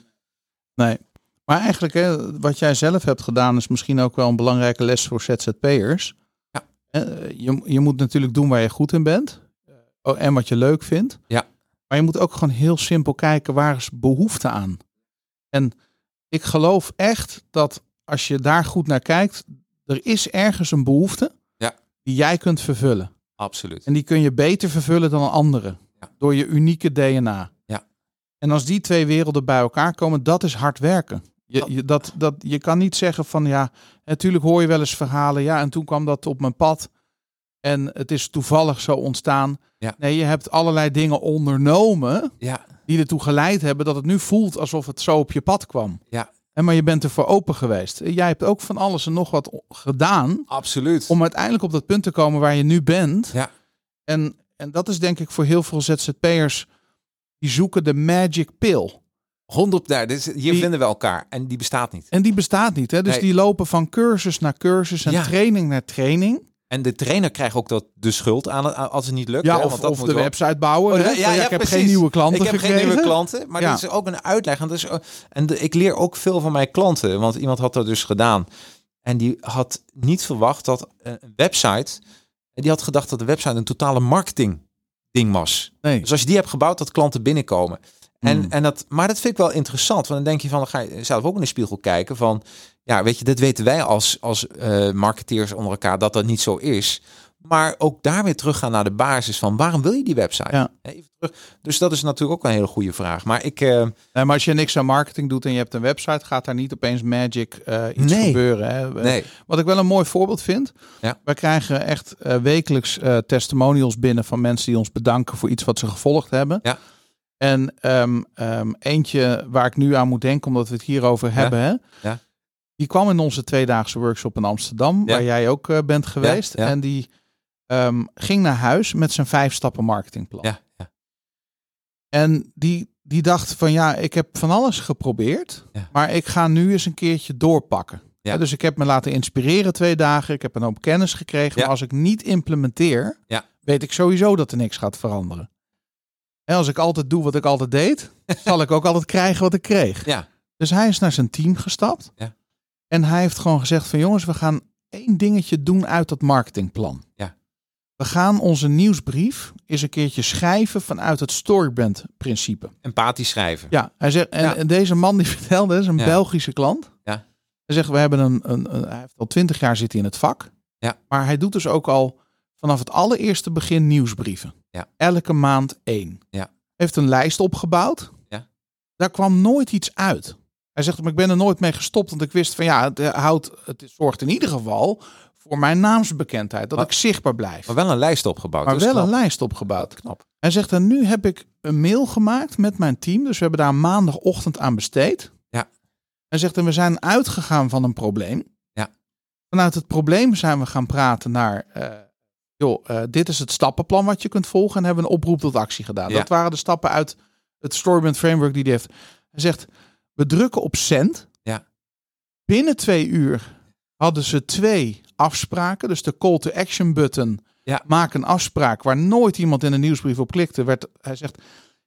Nee. Maar eigenlijk, hè, wat jij zelf hebt gedaan, is misschien ook wel een belangrijke les voor ZZP'ers. Ja. Eh, Je, je moet natuurlijk doen waar je goed in bent. Oh, en wat je leuk vindt. Ja. Maar je moet ook gewoon heel simpel kijken waar is behoefte aan. En ik geloof echt dat als je daar goed naar kijkt, er is ergens een behoefte Ja. die jij kunt vervullen. Absoluut. En die kun je beter vervullen dan een andere. Ja. Door je unieke DNA. Ja. En als die twee werelden bij elkaar komen, dat is hard werken. Je, Dat- je, dat, dat, je kan niet zeggen van ja, natuurlijk hoor je wel eens verhalen. Ja, en toen kwam dat op mijn pad. En het is toevallig zo ontstaan. Ja. Nee, je hebt allerlei dingen ondernomen Ja, die ertoe geleid hebben dat het nu voelt alsof het zo op je pad kwam. Ja. En maar je bent ervoor open geweest. Jij hebt ook van alles en nog wat gedaan absoluut. om uiteindelijk op dat punt te komen waar je nu bent. Ja. En, en dat is denk ik voor heel veel ZZP'ers, die zoeken de magic pill. 100, daar, is, hier Die- vinden we elkaar en die bestaat niet. En die bestaat niet. Hè? Dus Nee. die lopen van cursus naar cursus en Ja. training naar training. En de trainer krijgt ook dat, de schuld aan het- als het niet lukt. Ja, hè, of, dat of de wel. website bouwen. Oh, hè? ja, ik heb precies. geen nieuwe klanten Ik heb gekregen. geen nieuwe klanten, maar dit is ook een uitleg. En, dat is, en de- ik leer ook veel van mijn klanten, want iemand had dat dus gedaan. En die had niet verwacht dat eh, een website, die had gedacht dat de website een totale marketing ding was. Nee. Dus als je die hebt gebouwd, dat klanten binnenkomen. En, Hmm. en dat, maar dat vind ik wel interessant, want dan denk je van, dan ga je zelf ook in de spiegel kijken van, ja, weet je, dit weten wij als, als eh, marketeers onder elkaar dat dat niet zo is. Maar ook daar weer teruggaan naar de basis van waarom wil je die website? Ja. Even terug. Dus dat is natuurlijk ook een hele goede vraag. Maar ik, Nee, maar als je niks aan marketing doet en je hebt een website, gaat daar niet opeens magic eh, iets Nee. gebeuren. Hè? nee, Wat ik wel een mooi voorbeeld vind. Ja. Wij krijgen echt wekelijks testimonials binnen van mensen die ons bedanken voor iets wat ze gevolgd hebben. Ja. En ehm, ehm, eentje waar ik nu aan moet denken, omdat we het hierover hebben. Hè? Ja. Die kwam in onze tweedaagse workshop in Amsterdam, Ja. waar jij ook eh, bent geweest. ja. En die ehm, ging naar huis met zijn vijf stappen marketingplan. ja, ja, En die, die dacht van ja, ik heb van alles geprobeerd, Ja. maar ik ga nu eens een keertje doorpakken. Ja. Ja, dus ik heb me laten inspireren twee dagen. Ik heb een hoop kennis gekregen. Ja. Maar als ik niet implementeer, Ja. weet ik sowieso dat er niks gaat veranderen. En als ik altijd doe wat ik altijd deed, zal ik ook altijd krijgen wat ik kreeg. ja, Dus hij is naar zijn team gestapt. Ja. En hij heeft gewoon gezegd van jongens, we gaan één dingetje doen uit dat marketingplan. Ja. We gaan onze nieuwsbrief eens een keertje schrijven vanuit het storybrand principe. empathisch schrijven. Ja, hij zegt, en, Ja. en deze man die vertelde, is een Ja. Belgische klant. Ja. Hij zegt, we hebben een, een, een- hij heeft al twintig jaar zit hij in het vak. Ja. Maar hij doet dus ook al vanaf het allereerste begin nieuwsbrieven. Ja. Elke maand één. Ja. Heeft een lijst opgebouwd. Ja. Daar kwam nooit iets uit. Hij zegt, maar ik ben er nooit mee gestopt, want ik wist van ja, het eh, houdt, het zorgt in ieder geval voor mijn naamsbekendheid, dat Maar- ik zichtbaar blijf. Maar wel een lijst opgebouwd. Maar is wel een lijst opgebouwd. Knap. Hij zegt, en nu heb ik een mail gemaakt met mijn team. Dus we hebben daar maandagochtend aan besteed. Ja. Hij zegt, en we zijn uitgegaan van een probleem. Ja. Vanuit het probleem zijn we gaan praten naar... eh, joh, eh, dit is het stappenplan wat je kunt volgen. En hebben we een oproep tot actie gedaan. Ja. Dat waren de stappen uit het Storybrand Framework die hij heeft. Hij zegt, we drukken op send. Ja. Binnen twee uur hadden ze twee afspraken. Dus de call to action button Ja. Maak een afspraak waar nooit iemand in een nieuwsbrief op klikte. Werd, hij zegt,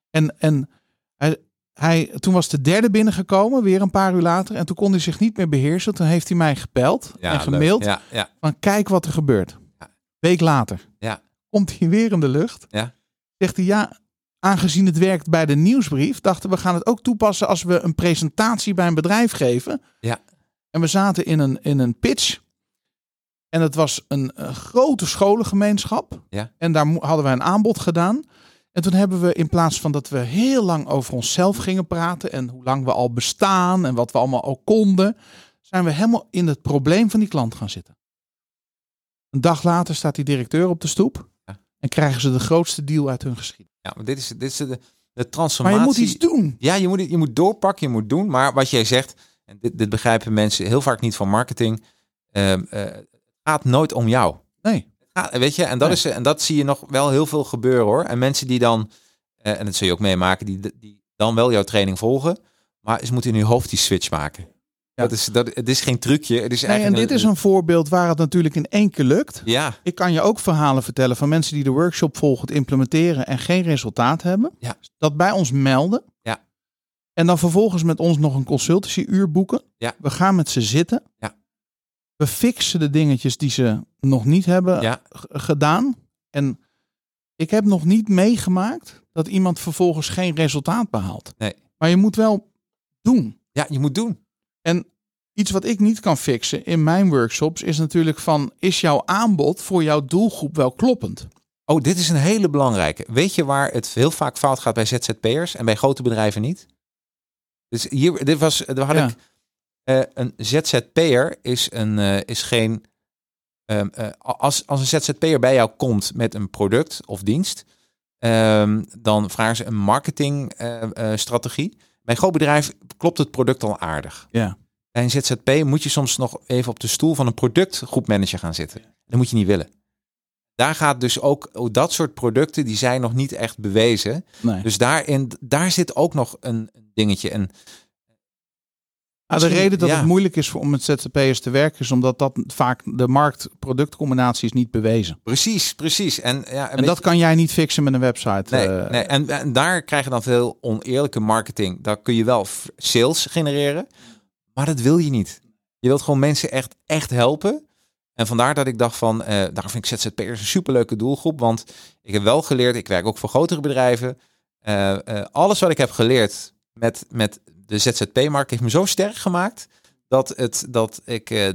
en, en hij, hij, toen was de derde binnengekomen, weer een paar uur later. En toen kon hij zich niet meer beheersen. Toen heeft hij mij gebeld Ja, en gemaild Ja, ja. van kijk wat er gebeurt. Week later Ja. komt hij weer in de lucht. Ja. Zegt hij ja, aangezien het werkt bij de nieuwsbrief, dachten we gaan het ook toepassen als we een presentatie bij een bedrijf geven. Ja. En we zaten in een, in een pitch. En het was een, een grote scholengemeenschap. Ja. En daar hadden wij een aanbod gedaan. En toen hebben we in plaats van dat we heel lang over onszelf gingen praten en hoe lang we al bestaan en wat we allemaal al konden, zijn we helemaal in het probleem van die klant gaan zitten. Een dag later staat die directeur op de stoep Ja. en krijgen ze de grootste deal uit hun geschiedenis. ja maar dit is, dit is de, de Maar transformatie. je moet iets doen. Ja, je moet, je moet doorpakken, je moet doen. Maar wat jij zegt, en dit, dit begrijpen mensen heel vaak niet van marketing. het gaat nooit om jou. Nee. Weet je, en dat, Nee. is, en dat zie je nog wel heel veel gebeuren hoor. En mensen die dan, eh, en dat zul je ook meemaken, die, die dan wel jouw training volgen, maar ze moeten in hun hoofd die switch maken. Ja. Dat is, dat, het is geen trucje. Het is nee en dit is een voorbeeld waar het natuurlijk in één keer lukt. Ja, Ik kan je ook verhalen vertellen van mensen die de workshop volgen, het implementeren en geen resultaat hebben. Ja. Dat bij ons melden. Ja. En dan vervolgens met ons nog een consultancy-uur boeken. Ja. We gaan met ze zitten. Ja. We fixen de dingetjes die ze nog niet hebben ja, gedaan. En ik heb nog niet meegemaakt dat iemand vervolgens geen resultaat behaalt. Nee. Maar je moet wel doen. ja, je moet doen. En iets wat ik niet kan fixen in mijn workshops is natuurlijk van, is jouw aanbod voor jouw doelgroep wel kloppend? Oh, dit is een hele belangrijke. Weet je waar het heel vaak fout gaat bij ZZP'ers en bij grote bedrijven niet? Dus hier, dit was, daar had Ja. ik, eh, een ZZP'er is, een, eh, is geen, ehm, eh, als, als een ZZP'er bij jou komt met een product of dienst, ehm, dan vragen ze een marketingstrategie. Bij een groot bedrijf klopt het product al aardig. Ja. Bij een ZZP moet je soms nog even op de stoel van een productgroepmanager gaan zitten. Dat moet je niet willen. Daar gaat dus ook oh, dat soort producten die zijn nog niet echt bewezen. Nee. Dus daarin, daar zit ook nog een dingetje. En Ah, de reden dat ja. het moeilijk is om met ZZP'ers te werken is omdat dat vaak de markt-productcombinatie is niet bewezen. precies, precies. En, ja, En dat kan jij niet fixen met een website. Nee, eh, nee. En, en daar krijg je dan veel oneerlijke marketing. Daar kun je wel sales genereren, maar dat wil je niet. Je wilt gewoon mensen echt, echt helpen. En vandaar dat ik dacht van, eh daar vind ik ZZP'ers een superleuke doelgroep. Want ik heb wel geleerd, ik werk ook voor grotere bedrijven. Eh, alles wat ik heb geleerd met, met de ZZP-markt heeft me zo sterk gemaakt dat, het, dat ik eh,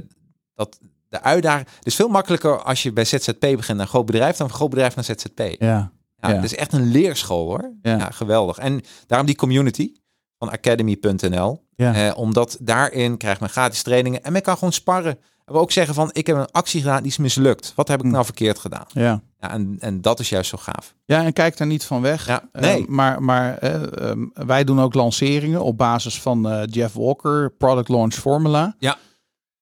dat de uitdaging. Het is veel makkelijker als je bij ZZP begint naar groot bedrijf dan van groot bedrijf naar ZZP. Ja, Ja, Ja. Het is echt een leerschool hoor. Ja. Ja. geweldig. En daarom die community van academy.nl. ja. Eh, omdat daarin krijgt men gratis trainingen en men kan gewoon sparren. En we ook zeggen van ik heb een actie gedaan die is mislukt. Wat heb ik Hm. nou verkeerd gedaan? ja. Ja, en, en dat is juist zo gaaf. ja, en kijk daar niet van weg. Ja, Eh, nee. maar maar eh, ehm, wij doen ook lanceringen op basis van eh, Jeff Walker, Product Launch Formula. Ja.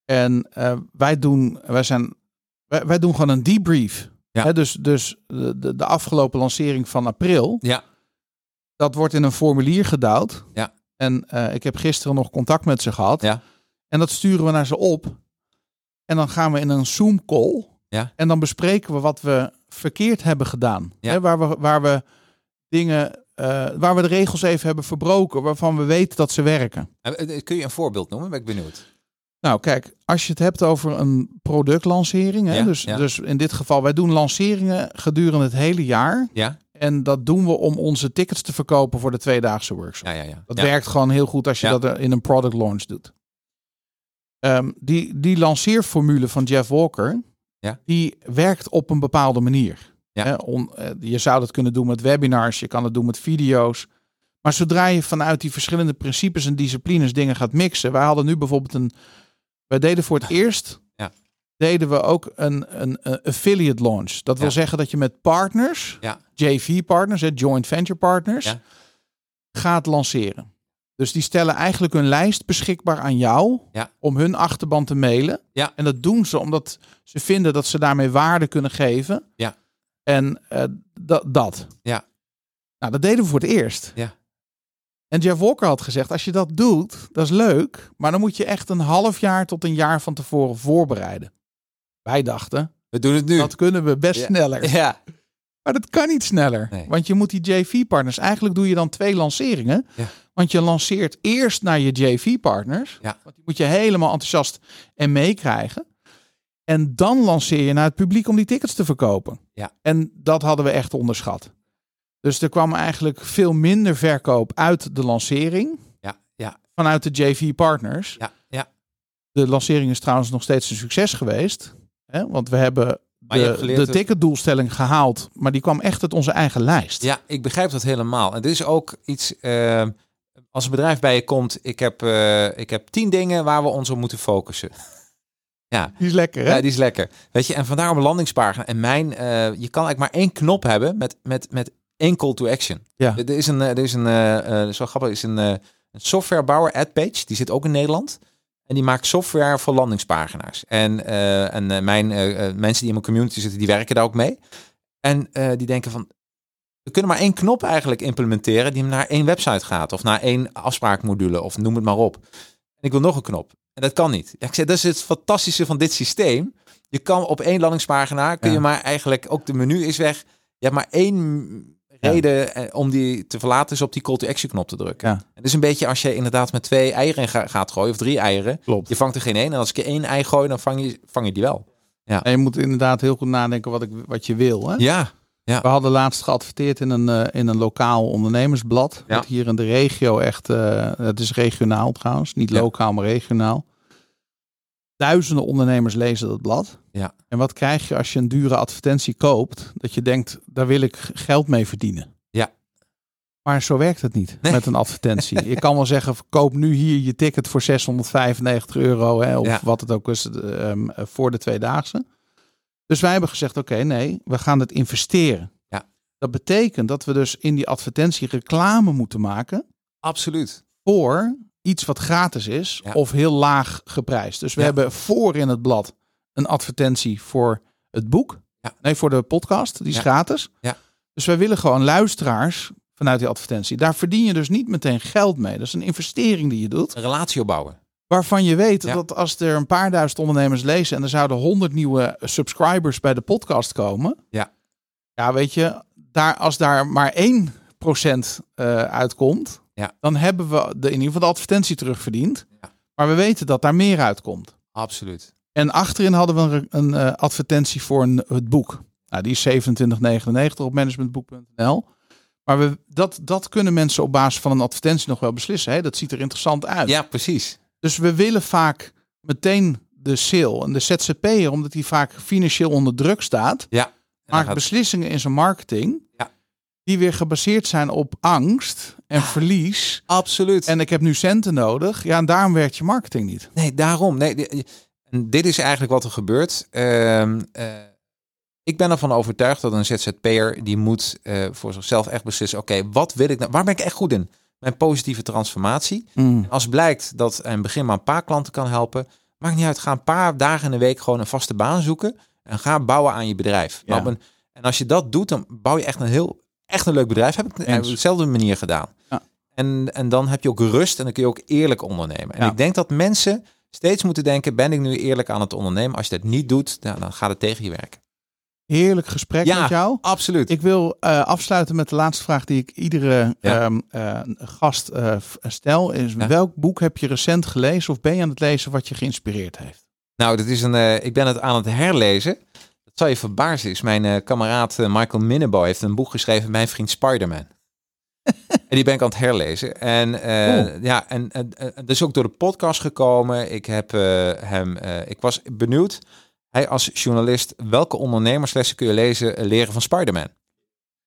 En wij doen, wij zijn, wij, wij doen gewoon een debrief. Ja. Dus dus de, de, de afgelopen lancering van april, Ja. dat wordt in een formulier gedouwd. Ja. En ik heb gisteren nog contact met ze gehad. Ja. En dat sturen we naar ze op. En dan gaan we in een Zoom call. Ja. En dan bespreken we wat we verkeerd hebben gedaan. Ja. Hè, waar, we, waar we dingen, eh, waar we de regels even hebben verbroken, waarvan we weten dat ze werken. Eh, eh, Kun je een voorbeeld noemen? Ben ik benieuwd. Nou, kijk, als je het hebt over een productlancering, hè, Ja, dus, ja. dus in dit geval, wij doen lanceringen gedurende het hele jaar. Ja, En dat doen we om onze tickets te verkopen voor de tweedaagse workshop. ja, ja. ja. Dat werkt gewoon heel goed als je dat in een product launch doet. Ehm, die, die lanceerformule van Jeff Walker, Ja. die werkt op een bepaalde manier. Ja. Hè, on- eh, je zou dat kunnen doen met webinars, je kan het doen met video's. Maar zodra je vanuit die verschillende principes en disciplines dingen gaat mixen. Wij hadden nu bijvoorbeeld een. Wij deden voor het eerst. Ja. Deden we ook een, een, een affiliate launch. Dat wil Ja. zeggen dat je met partners, Ja. JV-partners, hè, joint venture partners, gaat lanceren. Dus die stellen eigenlijk hun lijst beschikbaar aan jou Ja. om hun achterban te mailen. Ja. En dat doen ze omdat ze vinden dat ze daarmee waarde kunnen geven. Ja. En eh, dat, dat. Ja. Nou, dat deden we voor het eerst. Ja. En Jeff Walker had gezegd, als je dat doet, dat is leuk. Maar dan moet je echt een half jaar tot een jaar van tevoren voorbereiden. Wij dachten, We doen het nu. Dat kunnen we best Ja. sneller. Ja, Maar dat kan niet sneller. Nee. Want je moet die JV-partners... Eigenlijk doe je dan twee lanceringen. Ja. Want je lanceert eerst naar je JV-partners. Ja. Want die moet je helemaal enthousiast en meekrijgen. En dan lanceer je naar het publiek om die tickets te verkopen. Ja. En dat hadden we echt onderschat. Dus er kwam eigenlijk veel minder verkoop uit de lancering. ja, ja, Vanuit de JV-partners. ja, ja. De lancering is trouwens nog steeds een succes geweest. Hè? Want we hebben de, de dat- ticketdoelstelling gehaald. Maar die kwam echt uit onze eigen lijst. Ja, ik begrijp dat helemaal. En dit is ook iets. eh, als een bedrijf bij je komt, ik heb, eh, ik heb tien dingen waar we ons op moeten focussen. ja, Die is lekker, hè? ja, die is lekker. Weet je, en vandaar op een landingspagina. En mijn, eh, je kan eigenlijk maar één knop hebben met, met, met één call to action. Ja. Er is een, er is een, zo grappig, is een, een softwarebouwer, AdPage, die zit ook in Nederland. En die maakt software voor landingspagina's. En, eh, en eh, mijn eh, mensen die in mijn community zitten, die werken daar ook mee. En die denken van, we kunnen maar één knop eigenlijk implementeren die naar één website gaat. Of naar één afspraakmodule, of noem het maar op. En ik wil nog een knop. En dat kan niet. Ja, ik zeg, dat is het fantastische van dit systeem. Je kan op één landingspagina, kun Ja. je maar eigenlijk, ook de menu is weg. Je hebt maar één reden eh, om die te verlaten, is op die call to action knop te drukken. Ja. Het is een beetje als je inderdaad met twee eieren ga- gaat gooien, of drie eieren. Klopt. Je vangt er geen één. En als ik er één ei gooi, dan vang je, vang je die wel. En je moet inderdaad heel goed nadenken wat, ik, wat je wil. Hè? Ja, We hadden laatst geadverteerd in een, eh, in een lokaal ondernemersblad. Ja. Hier in de regio echt, eh, het is regionaal trouwens, niet Ja. lokaal, maar regionaal. Duizenden ondernemers lezen dat blad. Ja. En wat krijg je als je een dure advertentie koopt? Dat je denkt, daar wil ik geld mee verdienen. Ja. Maar zo werkt het niet Nee. met een advertentie. je kan wel zeggen, koop nu hier je ticket voor 695 euro. Hè, of Ja. wat het ook is ehm, voor de tweedaagse. Dus wij hebben gezegd, oké, nee, we gaan het investeren. Ja. Dat betekent dat we dus in die advertentie reclame moeten maken absoluut. voor iets wat gratis is Ja. of heel laag geprijsd. Dus we Ja. hebben voor in het blad een advertentie voor het boek. Ja. Nee, voor de podcast, die is gratis. Ja. Dus wij willen gewoon luisteraars vanuit die advertentie. Daar verdien je dus niet meteen geld mee. Dat is een investering die je doet. Een relatie opbouwen. Waarvan je weet dat als er een paar duizend ondernemers lezen en er zouden honderd nieuwe subscribers bij de podcast komen. Ja. Ja, weet je, daar, als daar maar 1% eh uitkomt, Ja. dan hebben we de, in ieder geval de advertentie terugverdiend. Ja. Maar we weten dat daar meer uitkomt. Absoluut. En achterin hadden we een, een eh, advertentie voor een, het boek. Nou, die is 27,99 op managementboek.nl. Maar we, dat, dat kunnen mensen op basis van een advertentie nog wel beslissen. Hè? Dat ziet er interessant uit. Ja, precies. Dus we willen vaak meteen de sale. En de ZZP'er, omdat hij vaak financieel onder druk staat, Ja. Maakt gaat- beslissingen in zijn marketing. Die weer gebaseerd zijn op angst en verlies. Absoluut. En ik heb nu centen nodig. Ja, en daarom werkt je marketing niet. Nee, daarom. Nee, dit is eigenlijk wat er gebeurt. Ehm, eh, ik ben ervan overtuigd dat een ZZP'er die moet eh, voor zichzelf echt beslissen: oké, wat wil ik nou? Waar ben ik echt goed in? Mijn positieve transformatie. Als blijkt dat het begin maar een paar klanten kan helpen, maakt niet uit. Ga een paar dagen in de week gewoon een vaste baan zoeken en ga bouwen aan je bedrijf. Ja. Een- en als je dat doet, dan bouw je echt een heel echt een leuk bedrijf. Heb ik op dezelfde manier gedaan. Ja. En, en dan heb je ook rust en dan kun je ook eerlijk ondernemen. En Ja. ik denk dat mensen steeds moeten denken: ben ik nu eerlijk aan het ondernemen? Als je dat niet doet, nou, dan gaat het tegen je werken. Heerlijk gesprek Ja. met jou. Absoluut. Ik wil eh, afsluiten met de laatste vraag die ik iedere Ja. ehm, eh, gast v- stel. Is Ja. welk boek heb je recent gelezen of ben je aan het lezen wat je geïnspireerd heeft? Nou, dat is een, ik ben het aan het herlezen. Dat zal je verbazen. Is mijn eh, kameraad eh, Michael Minnebo heeft een boek geschreven, Mijn vriend Spider-Man. en die ben ik aan het herlezen. En eh, ja, en, en, en is ook door de podcast gekomen. Ik heb hem, ik was benieuwd. Hij als journalist, welke ondernemerslessen kun je lezen, leren van Spider-Man?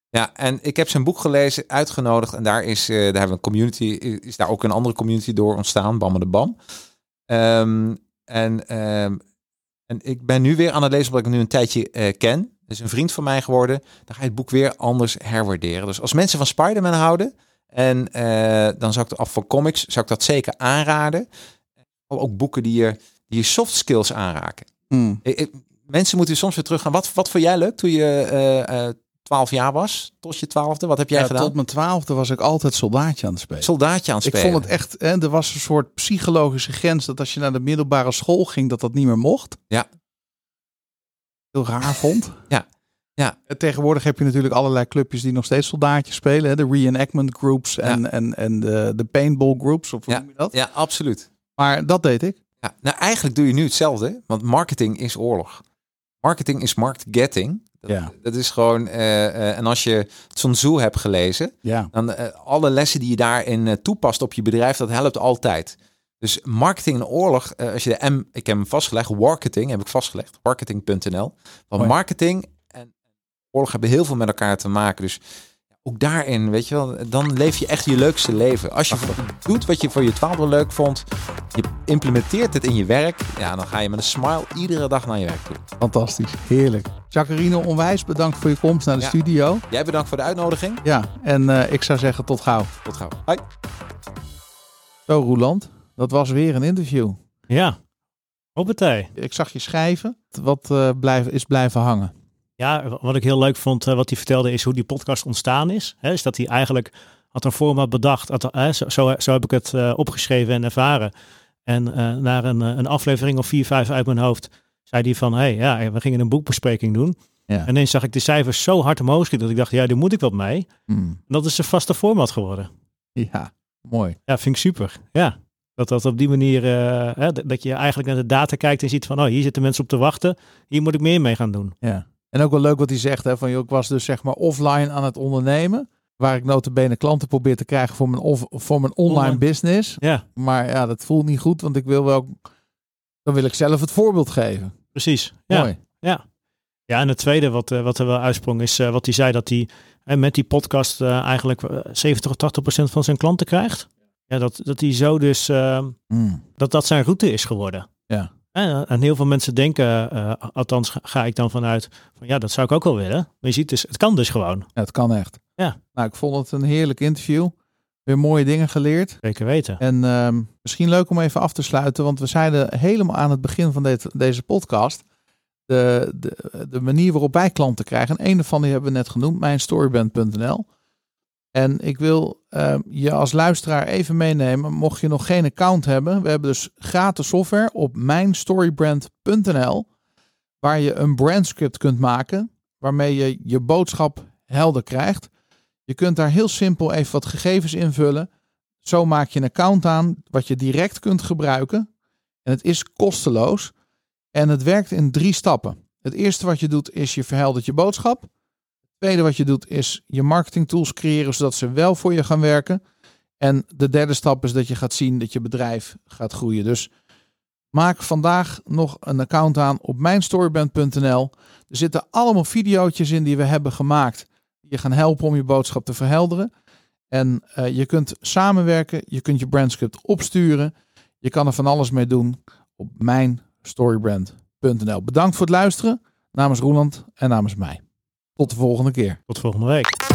Ja, en ik heb zijn boek gelezen, uitgenodigd. En daar is, daar hebben we een community, is daar ook een andere community door ontstaan, Bam de Bam. Ehm, en, ehm, en ik ben nu weer aan het lezen omdat ik hem nu een tijdje eh, ken. Is een vriend van mij geworden. Dan ga je het boek weer anders herwaarderen. Dus als mensen van Spider-Man houden, en eh, dan zou ik af voor comics, zou ik dat zeker aanraden. Ook boeken die je, die je soft skills aanraken. Hmm. Ik- ik- mensen moeten soms weer teruggaan. Wat, wat vond jij leuk toen je eh, eh, 12 jaar was? Tot je twaalfde? Wat heb jij Ja, gedaan? tot mijn twaalfde was ik altijd soldaatje aan het spelen. Soldaatje aan het Ik spelen. vond het echt, hè, er was een soort psychologische grens dat als je naar de middelbare school ging, dat dat niet meer mocht. Ja. heel raar vond. Ja. Ja. Tegenwoordig heb je natuurlijk allerlei clubjes die nog steeds soldaatjes spelen. Hè? De reenactment groups en, Ja. en, en de, de paintball groups, of hoe Ja. noem je dat? Ja, absoluut. Maar dat deed ik. Ja, nou, eigenlijk doe je nu hetzelfde, want marketing is oorlog. Marketing is market getting. Dat, Ja. dat is gewoon, eh, eh, en als je Sun Tzu hebt gelezen, Ja. dan eh, alle lessen die je daarin toepast op je bedrijf, dat helpt altijd. Dus marketing en oorlog, als je de M, ik heb hem vastgelegd, marketing heb ik vastgelegd, marketing.nl. Want marketing en oorlog hebben heel veel met elkaar te maken. Dus ook daarin, weet je wel, dan leef je echt je leukste leven. Als je doet wat je voor je twaalfde leuk vond, je implementeert het in je werk, ja, dan ga je met een smile iedere dag naar je werk toe. Fantastisch. Heerlijk. Jacqueline, onwijs bedankt voor je komst naar de Ja. studio. Jij bedankt voor de uitnodiging. Ja, en eh, ik zou zeggen tot gauw. Tot gauw. Hoi. Zo, Roeland. Dat was weer een interview. Ja, hoppatee. Ik zag je schrijven. Wat eh, blijf, is blijven hangen. Ja, wat ik heel leuk vond, eh, wat hij vertelde, is hoe die podcast ontstaan is. Hè, is dat hij eigenlijk had een format bedacht. Had, hè, zo, zo, zo heb ik het eh, opgeschreven en ervaren. En eh na een, eh, een aflevering of vier, vijf uit mijn hoofd, zei hij van, hé, hey, ja, we gingen een boekbespreking doen. Ja. En ineens zag ik de cijfers zo hard omhoog schieten dat ik dacht, ja, daar moet ik wat mee. Hmm. En dat is een vaste format geworden. Ja, mooi. Ja, vind ik super. Ja. Dat dat op die manier, eh, hè, dat je eigenlijk naar de data kijkt en ziet van, oh, hier zitten mensen op te wachten. Hier moet ik meer mee gaan doen. Ja. En ook wel leuk wat hij zegt. Hè, van, joh, ik was dus zeg maar offline aan het ondernemen. Waar ik notabene klanten probeer te krijgen voor mijn, off, voor mijn online, Online. business. Ja, Maar ja, dat voelt niet goed. Want ik wil wel... Dan wil ik zelf het voorbeeld geven. precies. Ja. Mooi. Ja, en het tweede wat, eh, wat er wel uitsprong is eh, wat hij zei dat hij eh, met die podcast eigenlijk eh, 70 tot 80 procent van zijn klanten krijgt. Ja, dat, dat hij zo dus, eh, Hmm. dat dat zijn route is geworden. Ja. En, en heel veel mensen denken, eh, althans ga- ik dan vanuit, van ja, dat zou ik ook wel willen. Maar je ziet dus, het kan dus gewoon. Ja, het kan echt. Ja. Nou, ik vond het een heerlijk interview. Weer mooie dingen geleerd. Zeker weten. En ehm, misschien leuk om even af te sluiten, want we zeiden helemaal aan het begin van dit, deze podcast de, de, de manier waarop wij klanten krijgen. En een van die hebben we net genoemd, mijnstoryband.nl. En ik wil ehm, je als luisteraar even meenemen, mocht je nog geen account hebben. We hebben dus gratis software op mijnstorybrand.nl, waar je een brandscript kunt maken, waarmee je je boodschap helder krijgt. Je kunt daar heel simpel even wat gegevens invullen. Zo maak je een account aan wat je direct kunt gebruiken. En het is kosteloos. En het werkt in drie stappen. Het eerste wat je doet is je verheldert je boodschap. Tweede wat je doet is je marketing tools creëren zodat ze wel voor je gaan werken. En de derde stap is dat je gaat zien dat je bedrijf gaat groeien. Dus maak vandaag nog een account aan op mijnstoryband.nl. Er zitten allemaal videootjes in die we hebben gemaakt. Die je gaan helpen om je boodschap te verhelderen. En eh, je kunt samenwerken, je kunt je brandscript opsturen. Je kan er van alles mee doen op mijnstorybrand.nl. Bedankt voor het luisteren namens Roeland en namens mij. Tot de volgende keer. Tot volgende week.